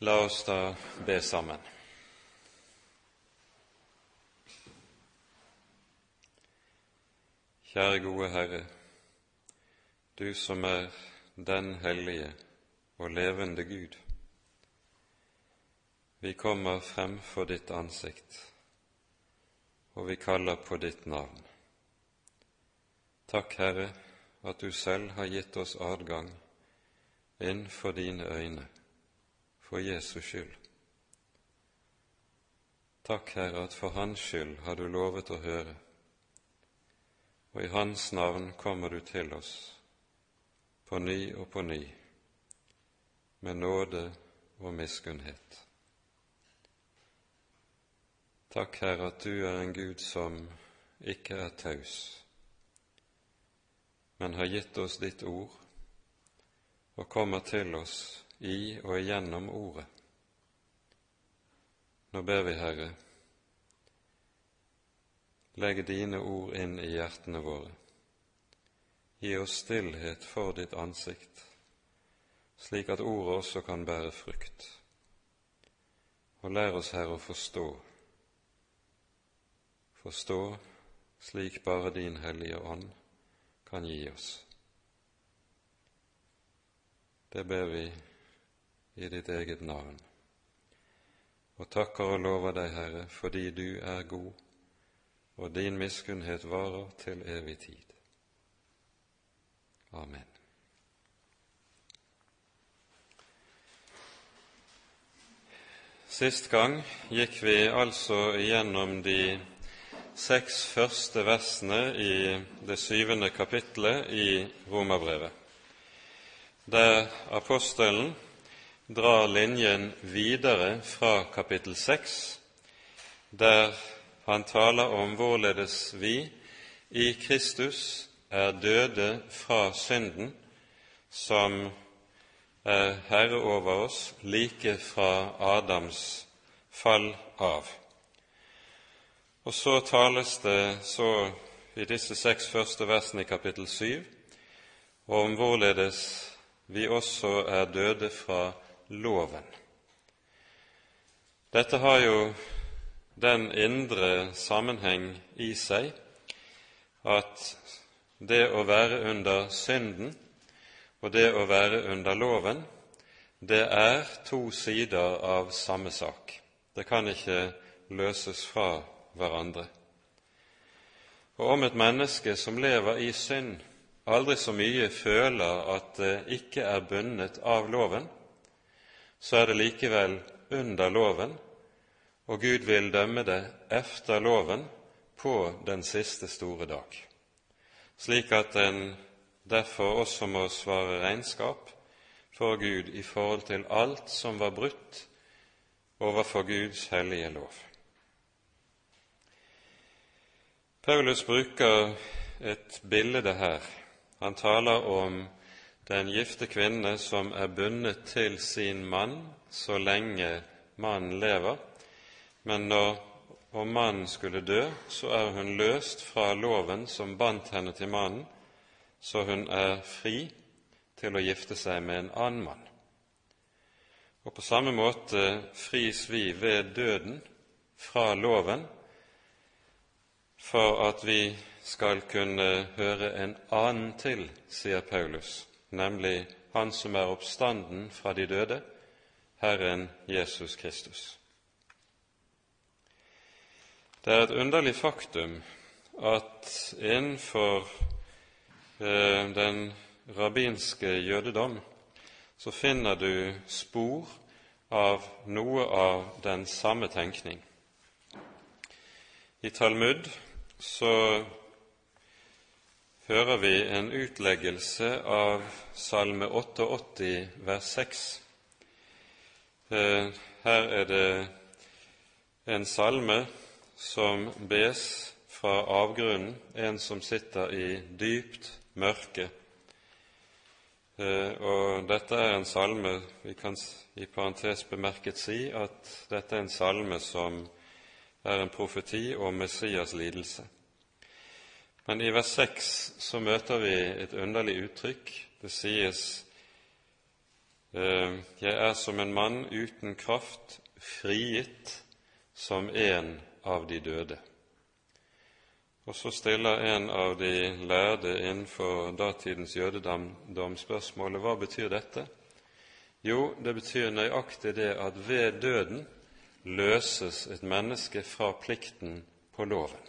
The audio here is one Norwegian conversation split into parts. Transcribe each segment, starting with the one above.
La oss da be sammen. Kjære gode Herre, du som er den hellige og levende Gud. Vi kommer frem for ditt ansikt, og vi kaller på ditt navn. Takk, Herre, at du selv har gitt oss adgang inn for dine øyne, for Jesus skyld. Takk, Herre, at for Hans skyld har du lovet å høre, og i Hans navn kommer du til oss på ny og på ny, med nåde og miskunnhet. Takk, Herre, at du er en Gud som ikke er taus, men har gitt oss ditt ord og kommer til oss i og igjennom Ordet. Nå ber vi, Herre, legg dine ord inn i hjertene våre. Gi oss stillhet for ditt ansikt, slik at ordet også kan bære frukt. Og lær oss, Herre, å forstå, forstå slik bare din Hellige Ånd kan gi oss. Det ber vi i ditt eget navn, og takker og lover deg, Herre, fordi du er god, og din miskunnhet varer til evig tid. Amen. Sist gang gikk vi altså igjennom de seks første versene i det syvende kapittelet i Romerbrevet, der apostelen drar linjen videre fra kapittel 6, der han taler om hvorledes vi i Kristus er døde fra synden, som er herre over oss like fra Adams fall av. Og så tales det så i disse seks første versene i kapittel 7 om hvorledes vi også er døde fra loven. Dette har jo den indre sammenheng i seg at det å være under synden og det å være under loven, det er to sider av samme sak. Det kan ikke løses fra hverandre. Og om et menneske som lever i synd, aldri så mye føler at det ikke er bundet av loven, så er det likevel under loven, og Gud vil dømme det efter loven på den siste store dag, slik at en derfor også må svare regnskap for Gud i forhold til alt som var brutt overfor Guds hellige lov. Paulus bruker et bilde her. Han taler om den gifte kvinne som er bundet til sin mann så lenge mannen lever, men når om mannen skulle dø, så er hun løst fra loven som bandt henne til mannen, så hun er fri til å gifte seg med en annen mann. Og på samme måte fris vi ved døden fra loven for at vi skal kunne høre en annen til, sier Paulus, nemlig Han som er oppstanden fra de døde, Herren Jesus Kristus. Det er et underlig faktum at innenfor eh, den rabbinske jødedom så finner du spor av noe av den samme tenkning. I Talmud så hører vi en utleggelse av Salme 88 vers 6. Eh, her er det en salme som bes fra avgrunnen, en som sitter i dypt mørke. Eh, og dette er en salme Vi kan i parentes bemerket si at dette er en salme som er en profeti om Messias lidelse. Men i vers 6 så møter vi et underlig uttrykk. Det sies eh, jeg er som en mann uten kraft, frigitt som en av de døde. Og så stiller en av de lærde innenfor datidens jødedom spørsmålet hva betyr dette? Jo, det betyr nøyaktig det at ved døden løses et menneske fra plikten på loven.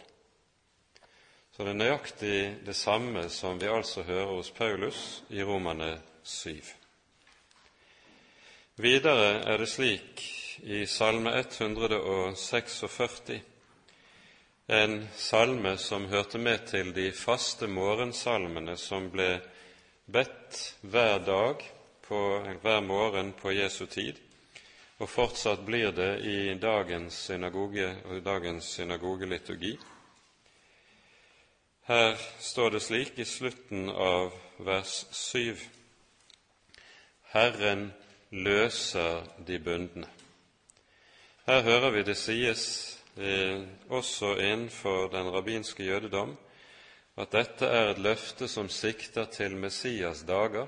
Så det er nøyaktig det samme som vi altså hører hos Paulus i Romane 7. Videre er det slik i Salme 146 en salme som hørte med til de faste morgensalmene som ble bedt hver dag på, hver morgen på Jesu tid, og fortsatt blir det i dagens synagoge og dagens synagogeliturgi. Her står det slik i slutten av vers 7.: Herren løser de bundne. Her hører vi det sies eh, også innenfor den rabbinske jødedom, at dette er et løfte som sikter til Messias dager.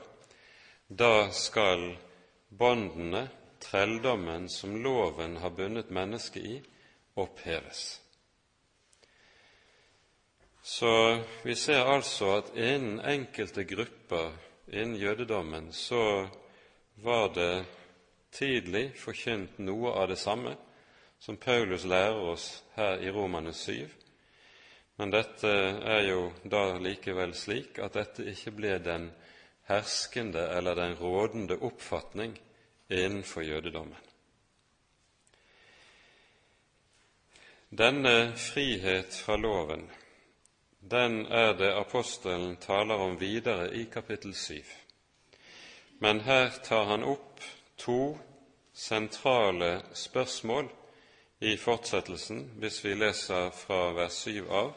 Da skal båndene, trelldommen som loven har bundet mennesket i, oppheves. Så vi ser altså at innen enkelte grupper innen jødedommen så var det tidlig forkynt noe av det samme, som Paulus lærer oss her i Romanes 7. Men dette er jo da likevel slik at dette ikke ble den herskende eller den rådende oppfatning innenfor jødedommen. Denne frihet fra loven, den er det apostelen taler om videre i kapittel 7. Men her tar han opp to sentrale spørsmål i fortsettelsen, hvis vi leser fra vers 7 av,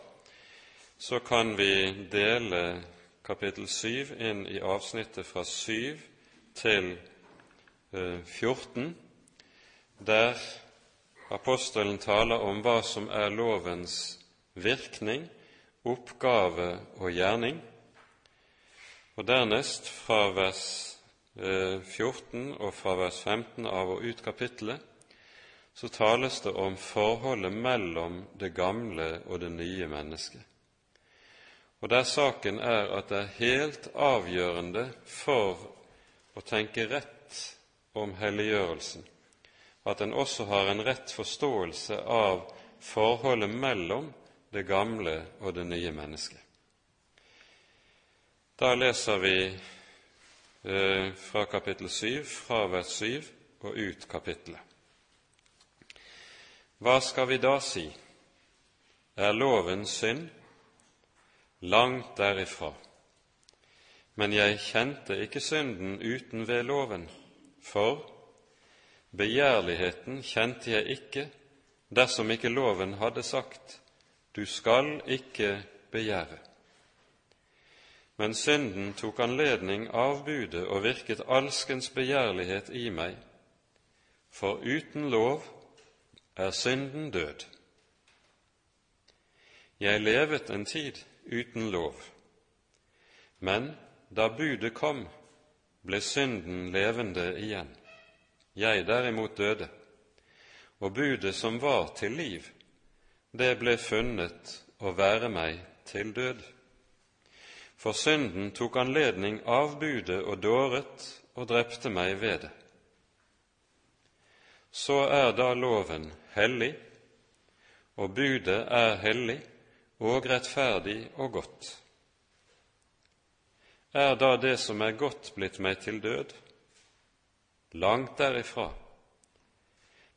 så kan vi dele kapittel 7 inn i avsnittet fra 7 til 14, eh, der apostelen taler om hva som er lovens virkning, oppgave og gjerning, og dernest fra vers 14 eh, og fra vers 15 av og ut kapittelet så tales det om forholdet mellom det gamle og det nye mennesket. Og der saken er at det er helt avgjørende for å tenke rett om helliggjørelsen, at en også har en rett forståelse av forholdet mellom det gamle og det nye mennesket. Da leser vi eh, fra kapittel 7, fra vers 7 og ut kapittelet. Hva skal vi da si? Er loven synd? Langt derifra. Men jeg kjente ikke synden uten ved loven, for begjærligheten kjente jeg ikke dersom ikke loven hadde sagt, du skal ikke begjære. Men synden tok anledning av budet og virket alskens begjærlighet i meg, for uten lov er synden død. Jeg levet en tid uten lov, men da budet kom, ble synden levende igjen. Jeg derimot døde, og budet som var til liv, det ble funnet å være meg til død. For synden tok anledning av budet og dåret og drepte meg ved det. Så er da loven hellig, og budet er hellig og rettferdig og godt. Er da det som er godt, blitt meg til død? Langt derifra.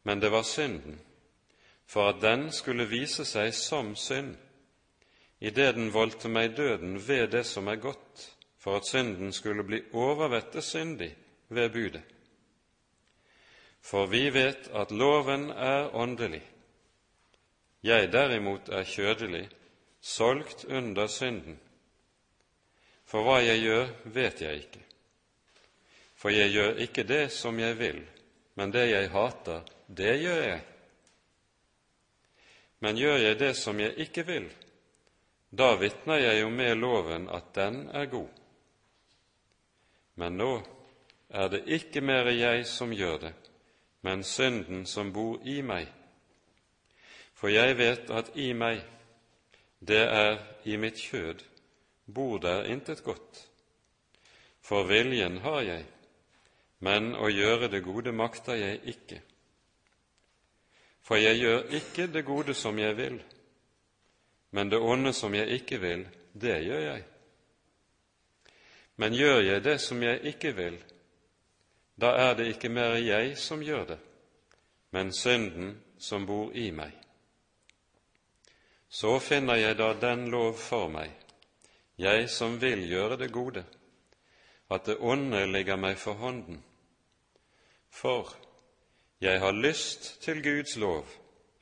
Men det var synden, for at den skulle vise seg som synd, idet den voldte meg døden ved det som er godt, for at synden skulle bli overvettet syndig ved budet. For vi vet at loven er åndelig. Jeg derimot er kjødelig, solgt under synden. For hva jeg gjør, vet jeg ikke. For jeg gjør ikke det som jeg vil, men det jeg hater, det gjør jeg. Men gjør jeg det som jeg ikke vil, da vitner jeg jo med loven at den er god. Men nå er det ikke mere jeg som gjør det, men synden som bor i meg. For jeg vet at i meg, det er i mitt kjød, bor der intet godt. For viljen har jeg, men å gjøre det gode makter jeg ikke. For jeg gjør ikke det gode som jeg vil, men det onde som jeg ikke vil, det gjør jeg. Men gjør jeg det som jeg ikke vil, da er det ikke mer jeg som gjør det, men synden som bor i meg. Så finner jeg da den lov for meg, jeg som vil gjøre det gode, at det onde ligger meg for hånden. For jeg har lyst til Guds lov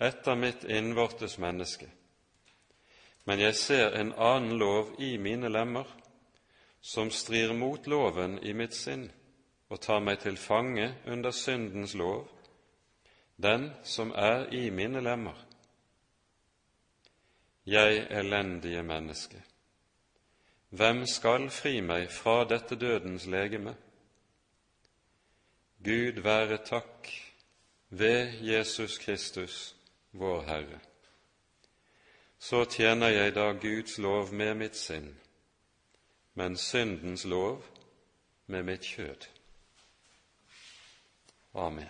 etter mitt innvortes menneske, men jeg ser en annen lov i mine lemmer, som strir mot loven i mitt sinn og tar meg til fange under syndens lov, den som er i mine lemmer. Jeg elendige menneske, hvem skal fri meg fra dette dødens legeme? Gud være takk ved Jesus Kristus, vår Herre. Så tjener jeg da Guds lov med mitt sinn, men syndens lov med mitt kjød. Amen.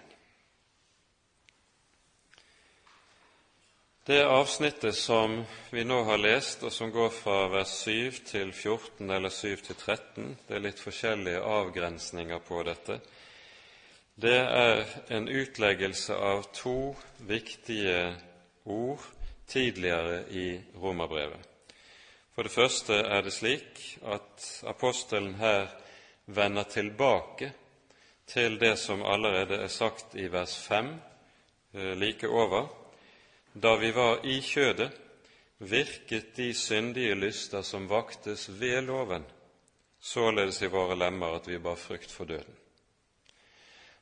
Det avsnittet som vi nå har lest, og som går fra vers 7 til 14 eller 7 til 13, det er litt forskjellige avgrensninger på dette, det er en utleggelse av to viktige ord tidligere i romerbrevet. For det første er det slik at apostelen her vender tilbake til det som allerede er sagt i vers 5 eh, like over. Da vi var i kjødet, virket de syndige lyster som vaktes ved loven, således i våre lemmer at vi bar frykt for døden.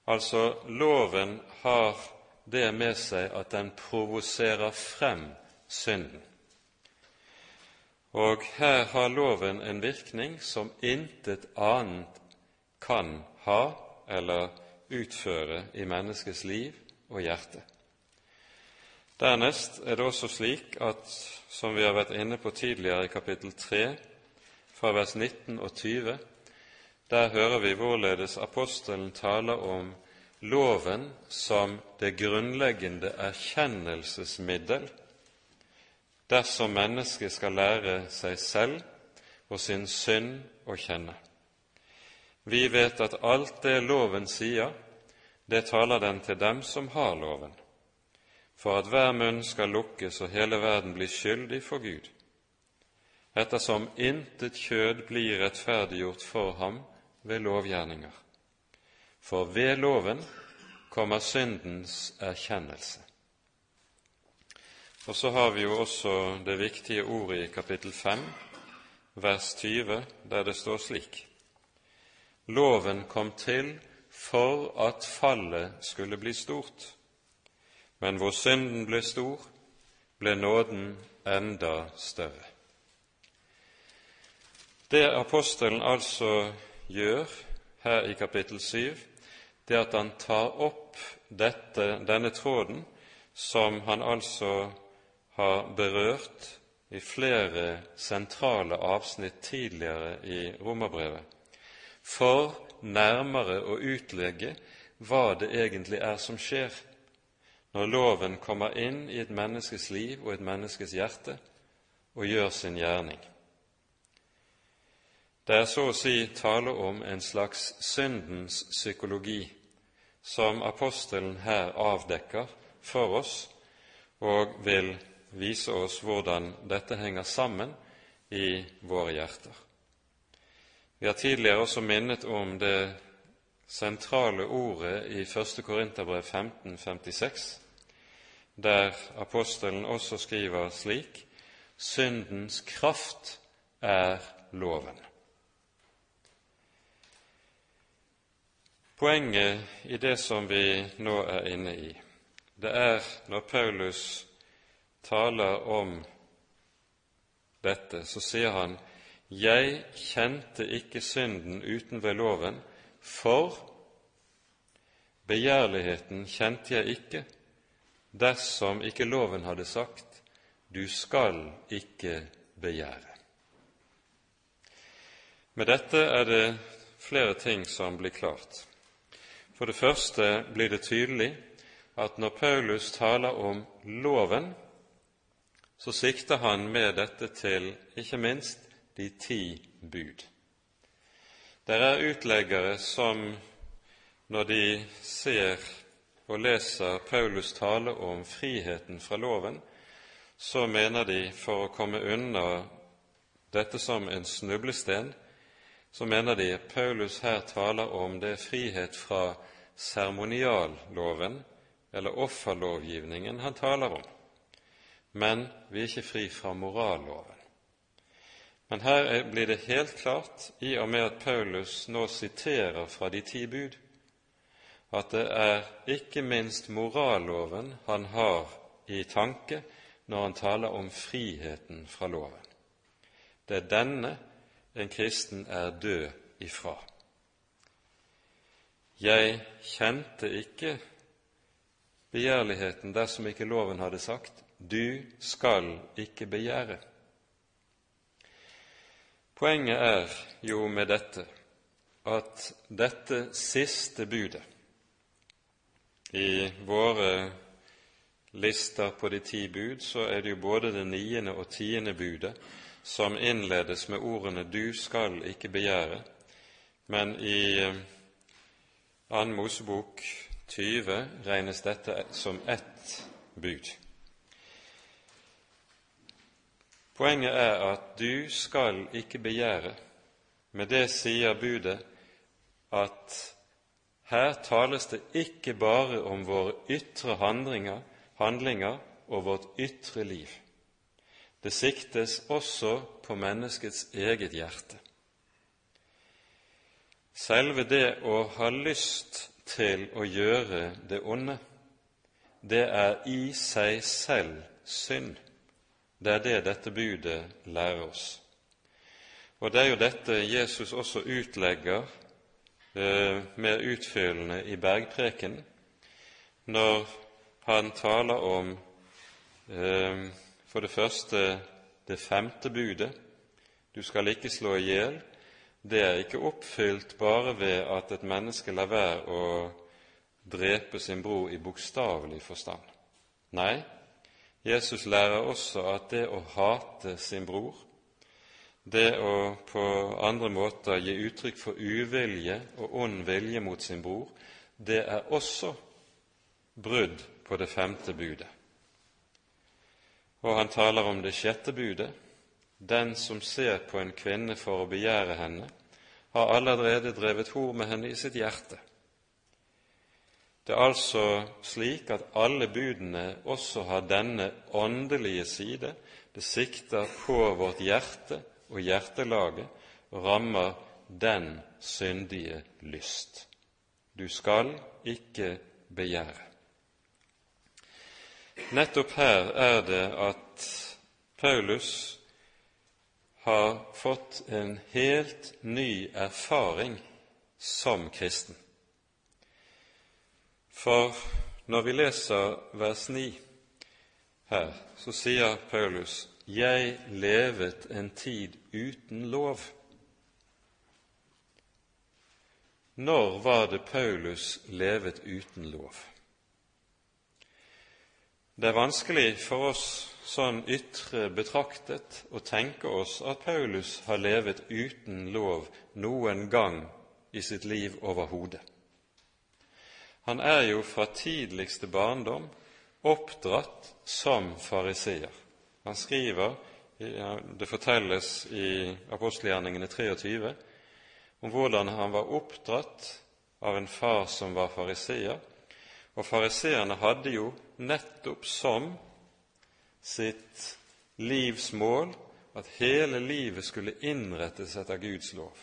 Altså, loven har det med seg at den provoserer frem synden. Og her har loven en virkning som intet annet kan ha eller utføre i menneskets liv og hjerte. Dernest er det også slik at, som vi har vært inne på tidligere i kapittel 3, fra vers 19 og 20, der hører vi hvorledes apostelen taler om loven som det grunnleggende erkjennelsesmiddel dersom mennesket skal lære seg selv og sin synd å kjenne. Vi vet at alt det loven sier, det taler den til dem som har loven, for at hver munn skal lukkes og hele verden blir skyldig for Gud, ettersom intet kjød blir rettferdiggjort for ham ved lovgjerninger. For ved loven kommer syndens erkjennelse. Og så har vi jo også det viktige ordet i kapittel 5, vers 20, der det står slik:" Loven kom til for at fallet skulle bli stort, men hvor synden ble stor, ble nåden enda større. Det apostelen altså gjør her i kapittel 7, det at han tar opp dette, denne tråden som han altså har berørt i flere sentrale avsnitt tidligere i romerbrevet, for nærmere å utlegge hva det egentlig er som skjer når loven kommer inn i et menneskes liv og et menneskes hjerte og gjør sin gjerning. Det er så å si tale om en slags syndens psykologi som apostelen her avdekker for oss og vil vise oss hvordan dette henger sammen i våre hjerter. Vi har tidligere også minnet om det sentrale ordet i 1. Korinterbrev 1556, der apostelen også skriver slik syndens kraft er loven. Poenget i det som vi nå er inne i, det er når Paulus taler om dette, så sier han jeg kjente ikke synden uten ved loven, for begjærligheten kjente jeg ikke dersom ikke loven hadde sagt du skal ikke begjære. Med dette er det flere ting som blir klart. For det første blir det tydelig at når Paulus taler om loven, så sikter han med dette til ikke minst de ti bud. Det er utleggere som, når de ser og leser Paulus tale om friheten fra loven, så mener de for å komme unna dette som en snublestein, så mener de Paulus her taler om det frihet fra seremonialloven, eller offerlovgivningen, han taler om. Men vi er ikke fri fra moralloven. Men her blir det helt klart, i og med at Paulus nå siterer fra de ti bud, at det er ikke minst moralloven han har i tanke når han taler om friheten fra loven. Det er denne en kristen er død ifra. Jeg kjente ikke begjærligheten dersom ikke loven hadde sagt du skal ikke begjære. Poenget er jo med dette at dette siste budet i våre lister på de ti bud, så er det jo både det niende og tiende budet som innledes med ordene 'du skal ikke begjære', men i 2. Eh, Mosebok 20 regnes dette som ett bud. Poenget er at 'du skal ikke begjære'. Med det sier budet at her tales det ikke bare om våre ytre handlinger og vårt ytre liv. Det siktes også på menneskets eget hjerte. Selve det å ha lyst til å gjøre det onde, det er i seg selv synd. Det er det dette budet lærer oss. Og det er jo dette Jesus også utlegger eh, mer utfyllende i bergpreken når han taler om eh, for det første det femte budet du skal ikke slå i hjel. Det er ikke oppfylt bare ved at et menneske lar være å drepe sin bror i bokstavelig forstand. Nei, Jesus lærer også at det å hate sin bror, det å på andre måter gi uttrykk for uvilje og ond vilje mot sin bror, det er også brudd på det femte budet. Og han taler om det sjette budet. Den som ser på en kvinne for å begjære henne, har allerede drevet hor med henne i sitt hjerte. Det er altså slik at alle budene også har denne åndelige side. Det sikter på vårt hjerte og hjertelaget og rammer den syndige lyst. Du skal ikke begjære. Nettopp her er det at Paulus har fått en helt ny erfaring som kristen. For når vi leser vers 9 her, så sier Paulus 'Jeg levet en tid uten lov'. Når var det Paulus levet uten lov? Det er vanskelig for oss sånn ytre betraktet å tenke oss at Paulus har levet uten lov noen gang i sitt liv overhodet. Han er jo fra tidligste barndom oppdratt som fariseer. Han skriver, det fortelles i apostelgjerningene 23, om hvordan han var oppdratt av en far som var fariseer, og fariseerne hadde jo nettopp som sitt livs mål at hele livet skulle innrettes etter Guds lov.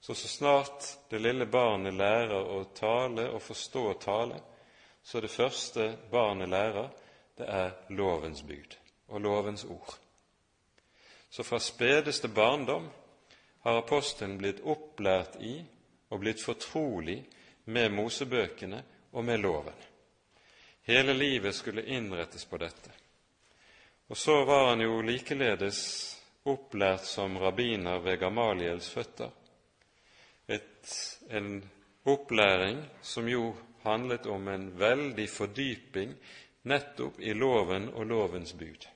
Så så snart det lille barnet lærer å tale og forstå tale, så er det første barnet lærer, det er lovens bud og lovens ord. Så fra spedeste barndom har apostelen blitt opplært i og blitt fortrolig med Mosebøkene og med loven. Hele livet skulle innrettes på dette. Og så var han jo likeledes opplært som rabbiner ved Gamaliels føtter. Et, en opplæring som jo handlet om en veldig fordyping nettopp i loven og lovens bud.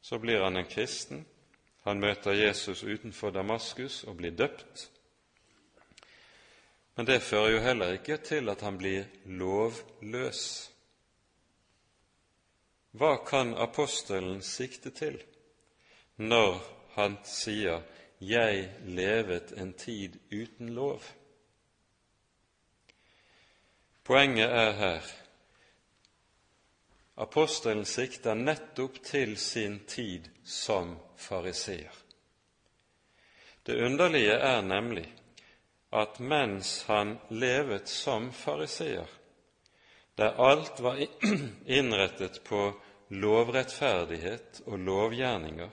Så blir han en kristen. Han møter Jesus utenfor Damaskus og blir døpt. Men det fører jo heller ikke til at han blir lovløs. Hva kan apostelen sikte til når han sier 'Jeg levet en tid uten lov'? Poenget er her apostelen sikter nettopp til sin tid som fariseer. Det underlige er nemlig at mens han levet som fariseer, der alt var innrettet på lovrettferdighet og lovgjerninger,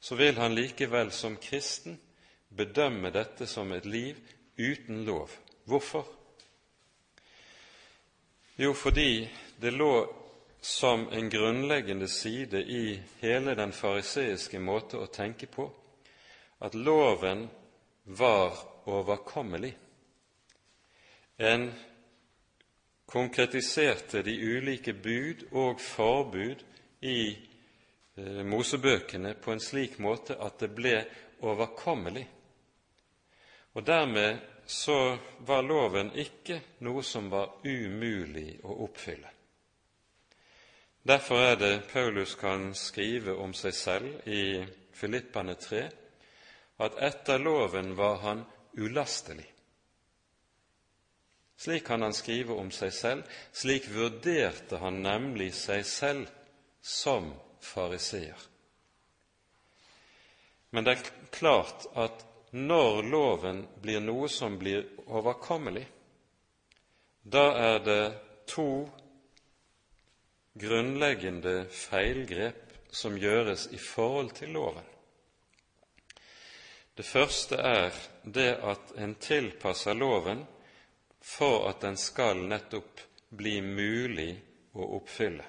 så vil han likevel som kristen bedømme dette som et liv uten lov. Hvorfor? Jo, fordi det lå som en grunnleggende side i hele den fariseiske måte å tenke på at loven var overkommelig. En konkretiserte de ulike bud og forbud i eh, Mosebøkene på en slik måte at det ble overkommelig. Og dermed så var loven ikke noe som var umulig å oppfylle. Derfor er det Paulus kan skrive om seg selv i Filippane 3 at etter loven var han ulastelig. Slik kan han skrive om seg selv, slik vurderte han nemlig seg selv som fariseer. Men det er klart at når loven blir noe som blir overkommelig, da er det to grunnleggende feilgrep som gjøres i forhold til loven. Det første er det at en tilpasser loven for at den skal nettopp bli mulig å oppfylle.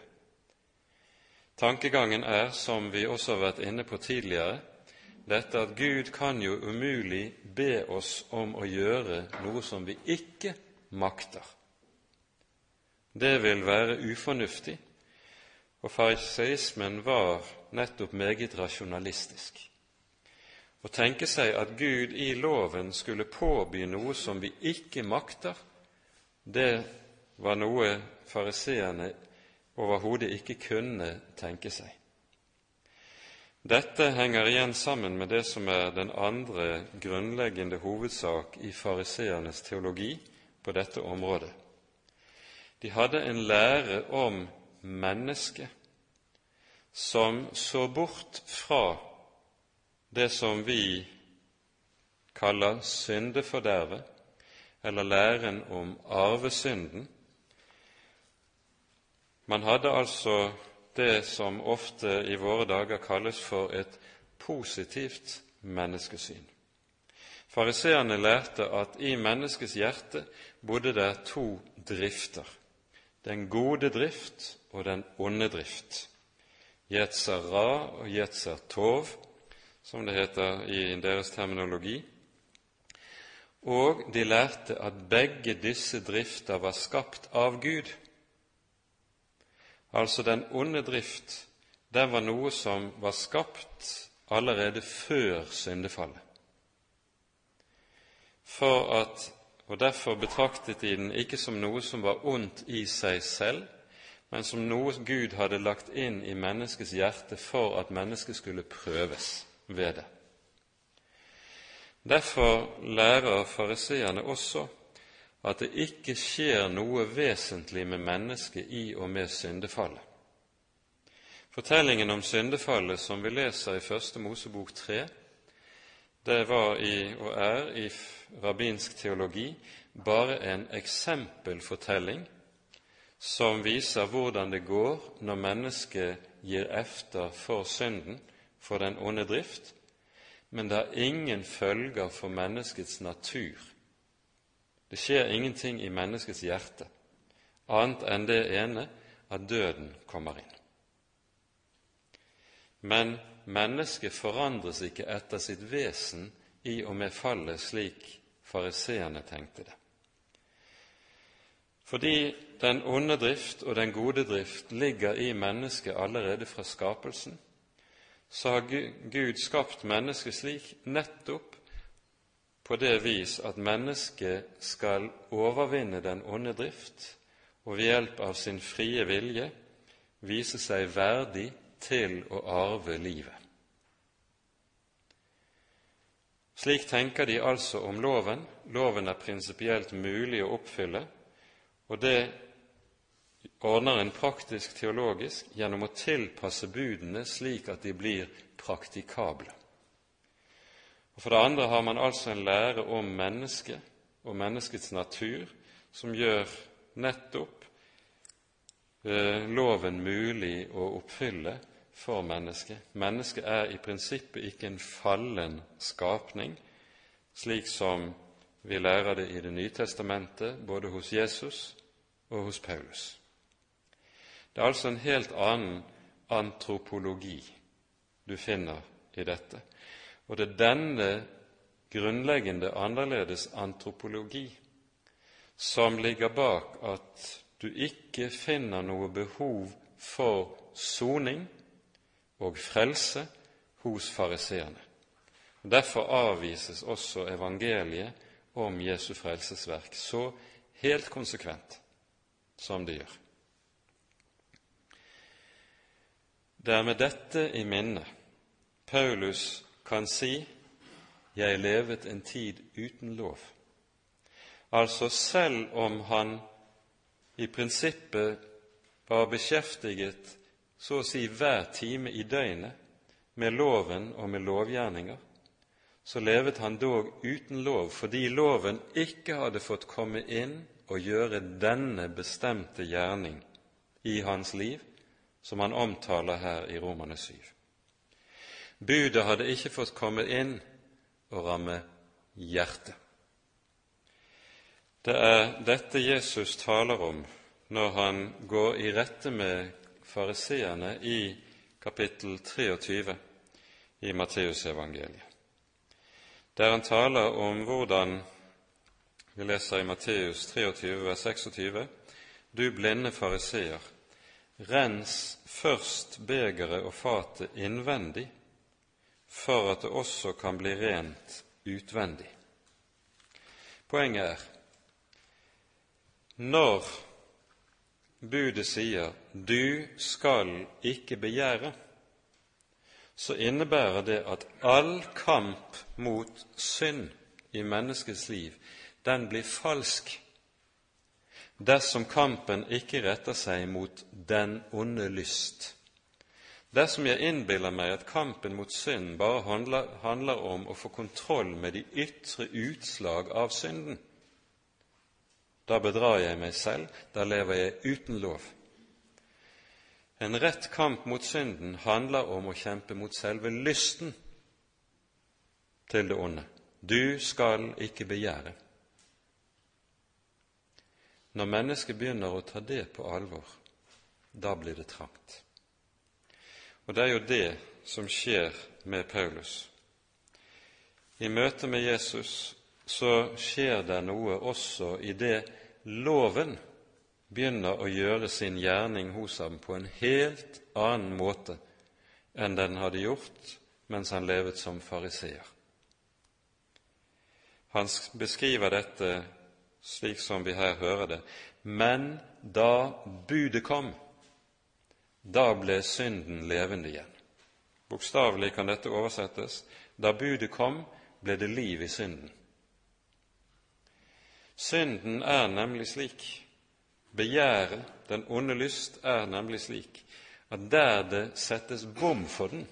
Tankegangen er, som vi også har vært inne på tidligere, dette at Gud kan jo umulig be oss om å gjøre noe som vi ikke makter. Det vil være ufornuftig, og fariseismen var nettopp meget rasjonalistisk. Å tenke seg at Gud i loven skulle påby noe som vi ikke makter, det var noe fariseerne overhodet ikke kunne tenke seg. Dette henger igjen sammen med det som er den andre grunnleggende hovedsak i fariseernes teologi på dette området. De hadde en lære om mennesket som så bort fra det som vi kaller syndefordervet, eller læren om arvesynden. Man hadde altså det som ofte i våre dager kalles for et positivt menneskesyn. Fariseerne lærte at i menneskets hjerte bodde det to drifter, den gode drift og den onde drift. Jetzer ra og jetzer tov, som det heter i deres terminologi og de lærte at begge disse drifter var skapt av Gud. Altså den onde drift, den var noe som var skapt allerede før syndefallet. For at, og Derfor betraktet de den ikke som noe som var ondt i seg selv, men som noe Gud hadde lagt inn i menneskets hjerte for at mennesket skulle prøves ved det. Derfor lærer fariseerne også at det ikke skjer noe vesentlig med mennesket i og med syndefallet. Fortellingen om syndefallet som vi leser i Første Mosebok 3, det var i, og er i rabbinsk teologi bare en eksempelfortelling som viser hvordan det går når mennesket gir efter for synden, for den onde drift, men det har ingen følger for menneskets natur. Det skjer ingenting i menneskets hjerte annet enn det ene at døden kommer inn. Men mennesket forandres ikke etter sitt vesen i og med fallet, slik fariseerne tenkte det. Fordi den onde drift og den gode drift ligger i mennesket allerede fra skapelsen, så har Gud skapt mennesket slik nettopp på det vis at mennesket skal overvinne den onde drift og ved hjelp av sin frie vilje vise seg verdig til å arve livet. Slik tenker de altså om loven. Loven er prinsipielt mulig å oppfylle, og det ordner en praktisk teologisk gjennom å tilpasse budene slik at de blir praktikable. Og For det andre har man altså en lære om mennesket og menneskets natur som gjør nettopp eh, loven mulig å oppfylle for mennesket. Mennesket er i prinsippet ikke en fallen skapning, slik som vi lærer det i Det nye testamentet, både hos Jesus og hos Paulus. Det er altså en helt annen antropologi du finner i dette. Og det er denne grunnleggende annerledes antropologi som ligger bak at du ikke finner noe behov for soning og frelse hos fariseerne. Derfor avvises også evangeliet om Jesu frelsesverk så helt konsekvent som det gjør. Det er med dette i minne Paulus kan si 'Jeg levet en tid uten lov'. Altså selv om han i prinsippet var beskjeftiget så å si hver time i døgnet med loven og med lovgjerninger, så levet han dog uten lov fordi loven ikke hadde fått komme inn og gjøre denne bestemte gjerning i hans liv som han omtaler her i Romane 7. Budet hadde ikke fått komme inn og ramme hjertet. Det er dette Jesus taler om når han går i rette med fariseerne i kapittel 23 i Matteusevangeliet, der han taler om hvordan Vi leser i Matteus 23, vers 26.: Du blinde fariseer, Rens først begeret og fatet innvendig, for at det også kan bli rent utvendig. Poenget er når budet sier 'du skal ikke begjære', så innebærer det at all kamp mot synd i menneskets liv, den blir falsk dersom kampen ikke retter seg mot den onde lyst. Dersom jeg innbiller meg at kampen mot synd bare handler, handler om å få kontroll med de ytre utslag av synden, da bedrar jeg meg selv, da lever jeg uten lov. En rett kamp mot synden handler om å kjempe mot selve lysten til det onde. Du skal ikke begjære. Når mennesket begynner å ta det på alvor, da blir det trangt. Og det er jo det som skjer med Paulus. I møte med Jesus så skjer det noe også i det loven begynner å gjøre sin gjerning hos ham på en helt annen måte enn den hadde gjort mens han levet som fariseer. Han beskriver dette slik som vi her hører det. Men da budet kom, da ble synden levende igjen. Bokstavelig kan dette oversettes da budet kom, ble det liv i synden. Synden er nemlig slik, begjæret, den onde lyst, er nemlig slik at der det settes bom for den,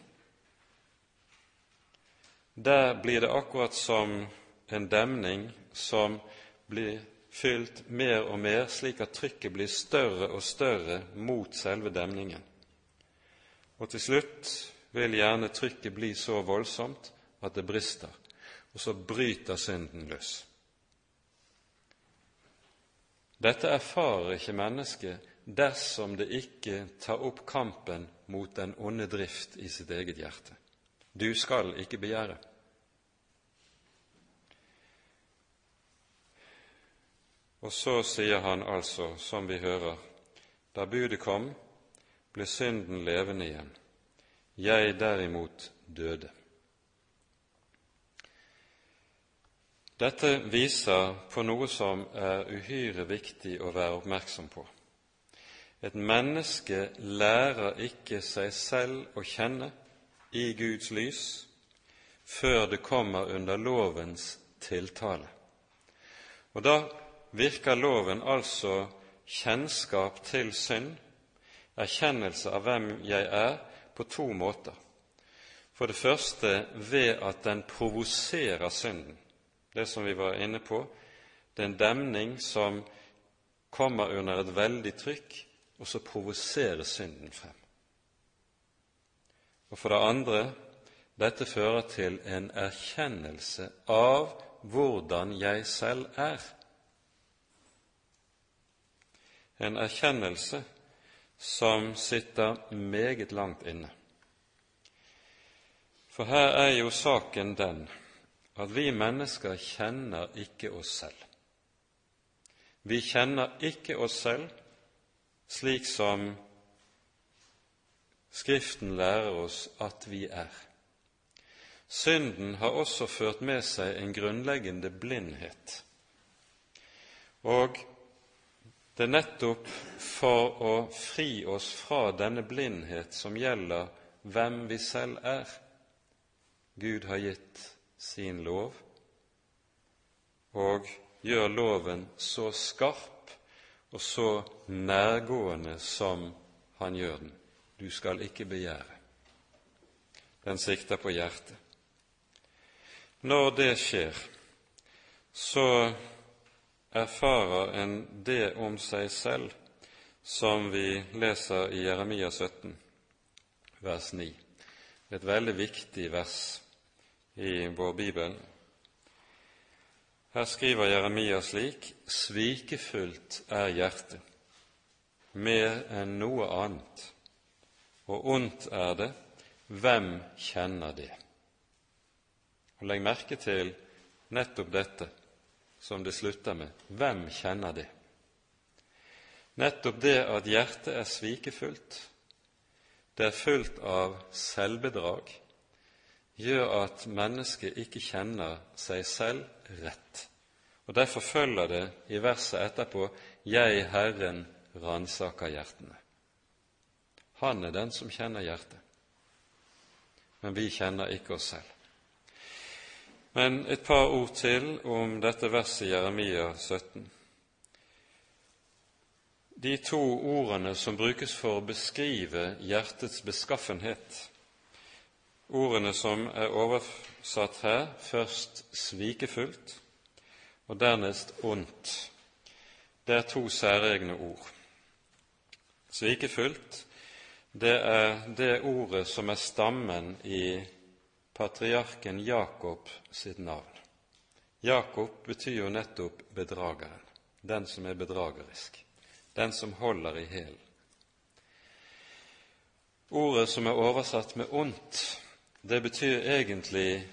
der blir det akkurat som en demning som blir fylt mer og mer, slik at trykket blir større og større mot selve demningen. Og til slutt vil gjerne trykket bli så voldsomt at det brister, og så bryter synden løs. Dette erfarer ikke mennesket dersom det ikke tar opp kampen mot den onde drift i sitt eget hjerte. Du skal ikke begjære. Og så sier han altså, som vi hører, da budet kom, ble synden levende igjen. Jeg derimot døde. Dette viser på noe som er uhyre viktig å være oppmerksom på. Et menneske lærer ikke seg selv å kjenne i Guds lys før det kommer under lovens tiltale. Og da virker loven altså kjennskap til synd, erkjennelse av hvem jeg er, på to måter. For det første ved at den provoserer synden det som vi var inne på, det er en demning som kommer under et veldig trykk, og så provoserer synden frem. Og for det andre dette fører til en erkjennelse av hvordan jeg selv er. En erkjennelse som sitter meget langt inne. For her er jo saken den at vi mennesker kjenner ikke oss selv. Vi kjenner ikke oss selv slik som Skriften lærer oss at vi er. Synden har også ført med seg en grunnleggende blindhet. Og det er nettopp for å fri oss fra denne blindhet som gjelder hvem vi selv er, Gud har gitt sin lov og gjør loven så skarp og så nærgående som han gjør den. Du skal ikke begjære. Den sikter på hjertet. Når det skjer, så erfarer en det om seg selv som vi leser i Jeremia 17, vers 9. Et veldig viktig vers i vår bibel. Her skriver Jeremia slik:" Svikefullt er hjertet, mer enn noe annet, og ondt er det, hvem kjenner det? Og Legg merke til nettopp dette som det slutter med hvem kjenner det? Nettopp det at hjertet er svikefullt, det er fullt av selvbedrag, gjør at mennesket ikke kjenner seg selv rett. Og Derfor følger det i verset etterpå 'Jeg, Herren, ransaker hjertene'. Han er den som kjenner hjertet, men vi kjenner ikke oss selv. Men et par ord til om dette verset Jeremia 17. De to ordene som brukes for å beskrive hjertets beskaffenhet, ordene som er oversatt her, først svikefullt og dernest ondt. Det er to særegne ord. Svikefullt, det er det ordet som er stammen i patriarken Jakob sitt navn. Jakob betyr jo nettopp bedrageren, den som er bedragerisk, den som holder i hælen. Ordet som er oversatt med ondt, det betyr egentlig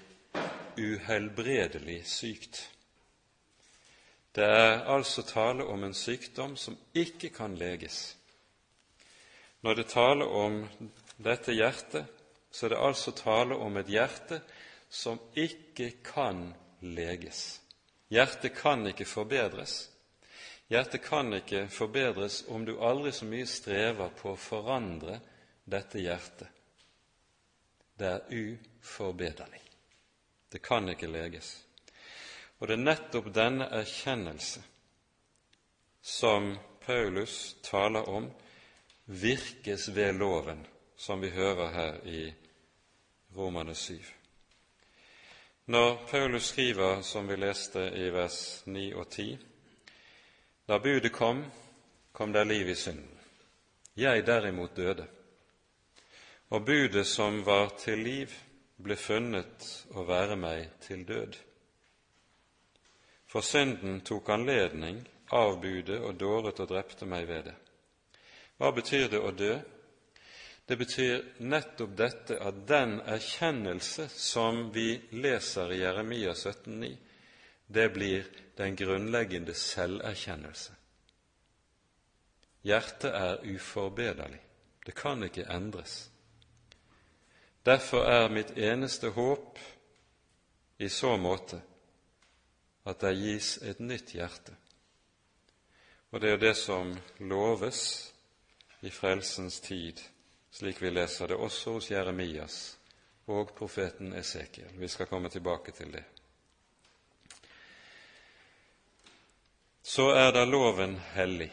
uhelbredelig sykt. Det er altså tale om en sykdom som ikke kan leges. Når det taler om dette hjertet, så er det altså tale om et hjerte som ikke kan leges. Hjertet kan ikke forbedres. Hjertet kan ikke forbedres om du aldri så mye strever på å forandre dette hjertet det er uforbederlig. Det kan ikke leges. Og det er nettopp denne erkjennelse som Paulus taler om virkes ved loven, som vi hører her i Romane 7. Når Paulus skriver, som vi leste i vers 9 og 10, da budet kom, kom der liv i synden. Jeg derimot døde. Og budet som var til liv, ble funnet å være meg til død. For synden tok anledning, avbudet og dåret og drepte meg ved det. Hva betyr det å dø? Det betyr nettopp dette at den erkjennelse som vi leser i Jeremia 17,9, det blir den grunnleggende selverkjennelse. Hjertet er uforbederlig. Det kan ikke endres. Derfor er mitt eneste håp i så måte at det gis et nytt hjerte. Og det er jo det som loves i frelsens tid, slik vi leser det også hos Jeremias og profeten Esekiel. Vi skal komme tilbake til det. Så er da loven hellig,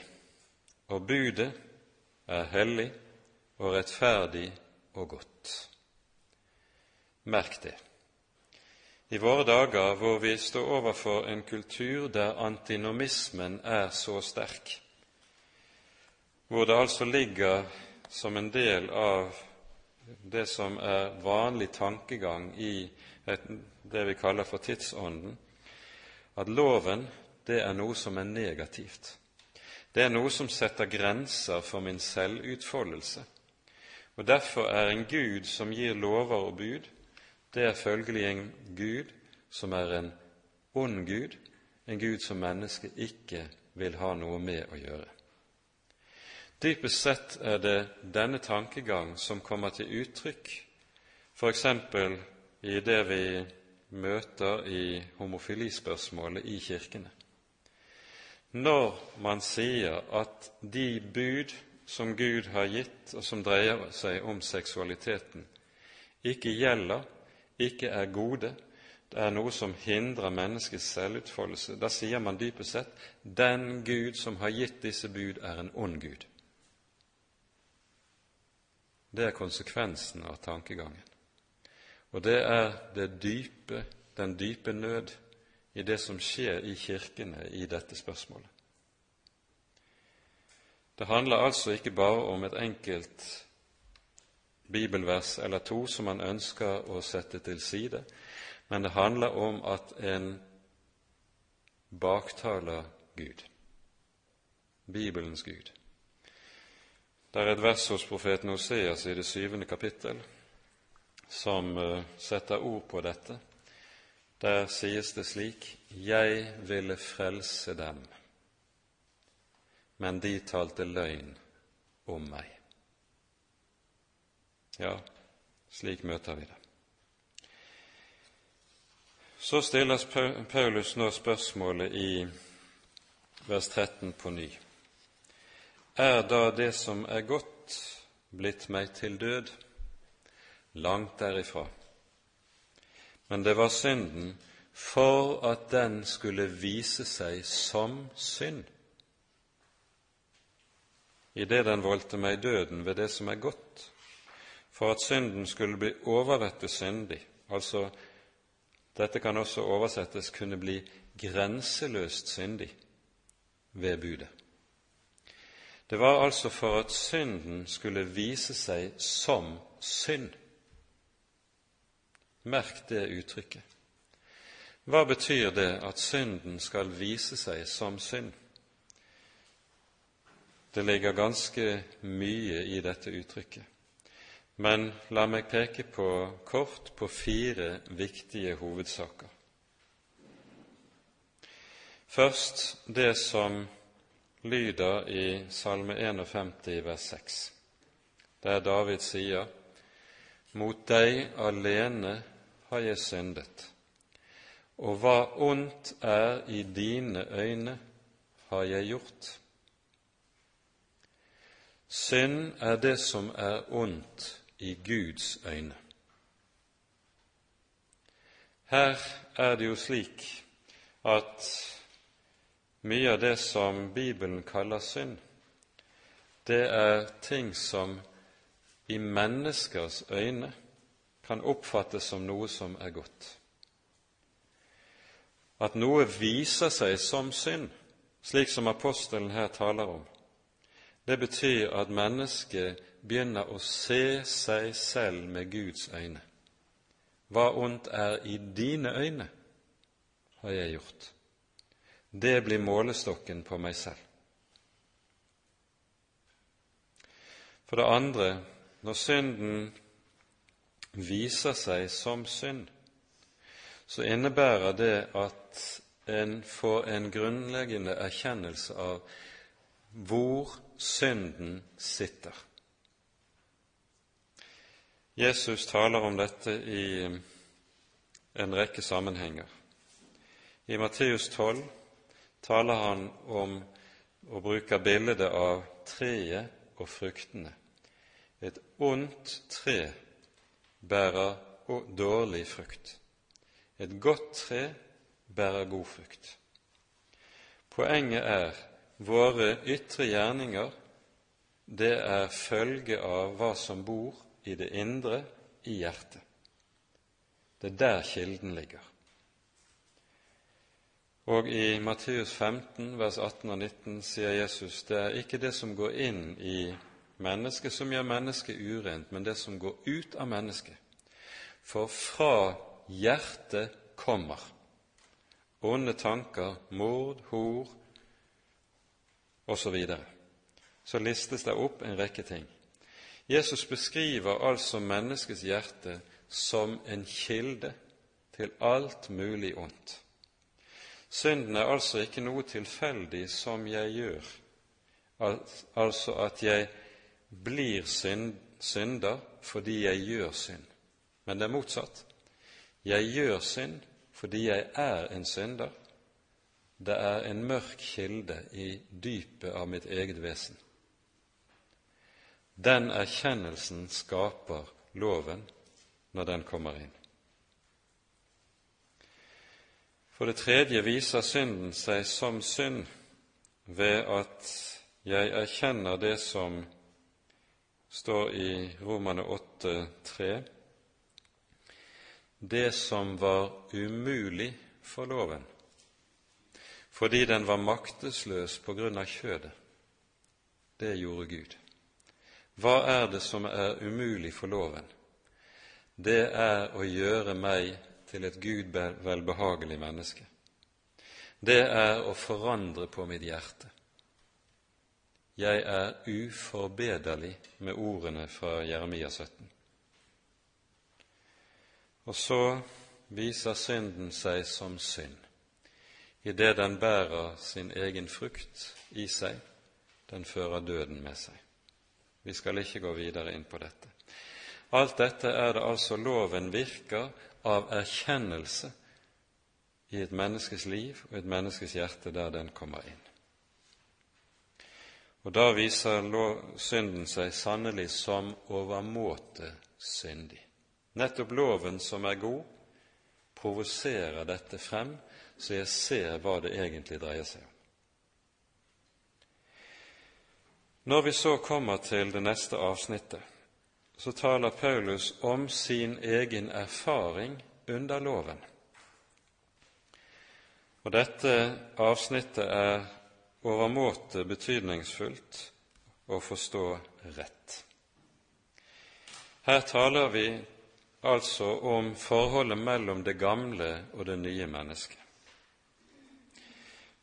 og budet er hellig og rettferdig og godt. Merk det i våre dager hvor vi står overfor en kultur der antinomismen er så sterk, hvor det altså ligger som en del av det som er vanlig tankegang i det vi kaller for tidsånden, at loven det er noe som er negativt. Det er noe som setter grenser for min selvutfoldelse. Og Derfor er en Gud som gir lover og bud, det er følgelig en Gud som er en ond Gud, en Gud som mennesket ikke vil ha noe med å gjøre. Dypest sett er det denne tankegang som kommer til uttrykk f.eks. i det vi møter i homofilispørsmålet i kirkene. Når man sier at de bud som Gud har gitt, og som dreier seg om seksualiteten, ikke gjelder ikke er gode, det er noe som hindrer menneskets selvutfoldelse. Da sier man dypest sett den Gud som har gitt disse bud, er en ond Gud. Det er konsekvensen av tankegangen. Og det er det dype, den dype nød i det som skjer i kirkene i dette spørsmålet. Det handler altså ikke bare om et enkelt bibelvers eller to som man ønsker å sette til side, men det handler om at en baktaler Gud, Bibelens Gud. Det er et vers hos profeten Oseas i det syvende kapittel som uh, setter ord på dette. Der sies det slik:" Jeg ville frelse dem, men de talte løgn om meg. Ja, slik møter vi det. Så stilles Paulus nå spørsmålet i vers 13 på ny. Er da det som er godt, blitt meg til død? Langt derifra. Men det var synden for at den skulle vise seg som synd, idet den voldte meg døden ved det som er godt, for at synden skulle bli overrettet syndig, altså dette kan også oversettes kunne bli grenseløst syndig ved budet. Det var altså for at synden skulle vise seg som synd. Merk det uttrykket. Hva betyr det at synden skal vise seg som synd? Det ligger ganske mye i dette uttrykket. Men la meg peke på kort på fire viktige hovedsaker. Først det som lyder i Salme 51, vers 6, der David sier:" Mot deg alene har jeg syndet, og hva ondt er i dine øyne, har jeg gjort. Synd er det som er ondt i Guds øyne. Her er det jo slik at mye av det som Bibelen kaller synd, det er ting som i menneskers øyne kan oppfattes som noe som er godt. At noe viser seg som synd, slik som apostelen her taler om, det betyr at mennesket begynner å se seg selv med Guds øyne, hva ondt er i dine øyne, har jeg gjort. Det blir målestokken på meg selv. For det andre, når synden viser seg som synd, så innebærer det at en får en grunnleggende erkjennelse av hvor synden sitter. Jesus taler om dette i en rekke sammenhenger. I Matteus 12 taler han om og bruker bildet av treet og fruktene. Et ondt tre bærer dårlig frukt. Et godt tre bærer god frukt. Poenget er våre ytre gjerninger, det er følge av hva som bor i det indre, i hjertet. Det er der kilden ligger. Og i Matteus 15, vers 18 og 19 sier Jesus det er ikke det som går inn i mennesket som gjør mennesket urent, men det som går ut av mennesket. For fra hjertet kommer onde tanker, mord, hor osv. Så, videre. så listes det opp en rekke ting. Jesus beskriver altså menneskets hjerte som en kilde til alt mulig ondt. Synden er altså ikke noe tilfeldig som jeg gjør, altså at jeg blir synder fordi jeg gjør synd. Men det er motsatt. Jeg gjør synd fordi jeg er en synder. Det er en mørk kilde i dypet av mitt eget vesen. Den erkjennelsen skaper loven når den kommer inn. For det tredje viser synden seg som synd ved at jeg erkjenner det som står i Romane 8,3 det som var umulig for loven, fordi den var maktesløs på grunn av kjødet. Det gjorde Gud. Hva er det som er umulig for loven? Det er å gjøre meg til et Gud velbehagelig menneske. Det er å forandre på mitt hjerte. Jeg er uforbederlig med ordene fra Jeremia 17. Og så viser synden seg som synd idet den bærer sin egen frukt i seg, den fører døden med seg. Vi skal ikke gå videre inn på dette. Alt dette er det altså loven virker av erkjennelse i et menneskes liv og et menneskes hjerte der den kommer inn. Og da viser synden seg sannelig som overmåte syndig. Nettopp loven som er god, provoserer dette frem, så jeg ser hva det egentlig dreier seg om. Når vi så kommer til det neste avsnittet, så taler Paulus om sin egen erfaring under loven. Og dette avsnittet er overmåte betydningsfullt å forstå rett. Her taler vi altså om forholdet mellom det gamle og det nye mennesket.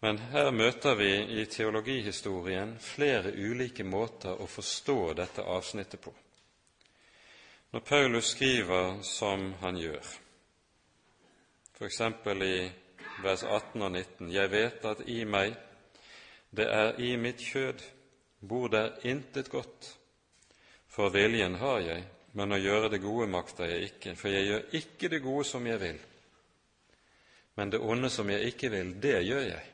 Men her møter vi i teologihistorien flere ulike måter å forstå dette avsnittet på. Når Paulus skriver som han gjør, f.eks. i vers 18 og 19.: Jeg vet at i meg, det er i mitt kjød, bor der intet godt, for viljen har jeg, men å gjøre det gode makter jeg ikke, for jeg gjør ikke det gode som jeg vil, men det onde som jeg ikke vil, det gjør jeg.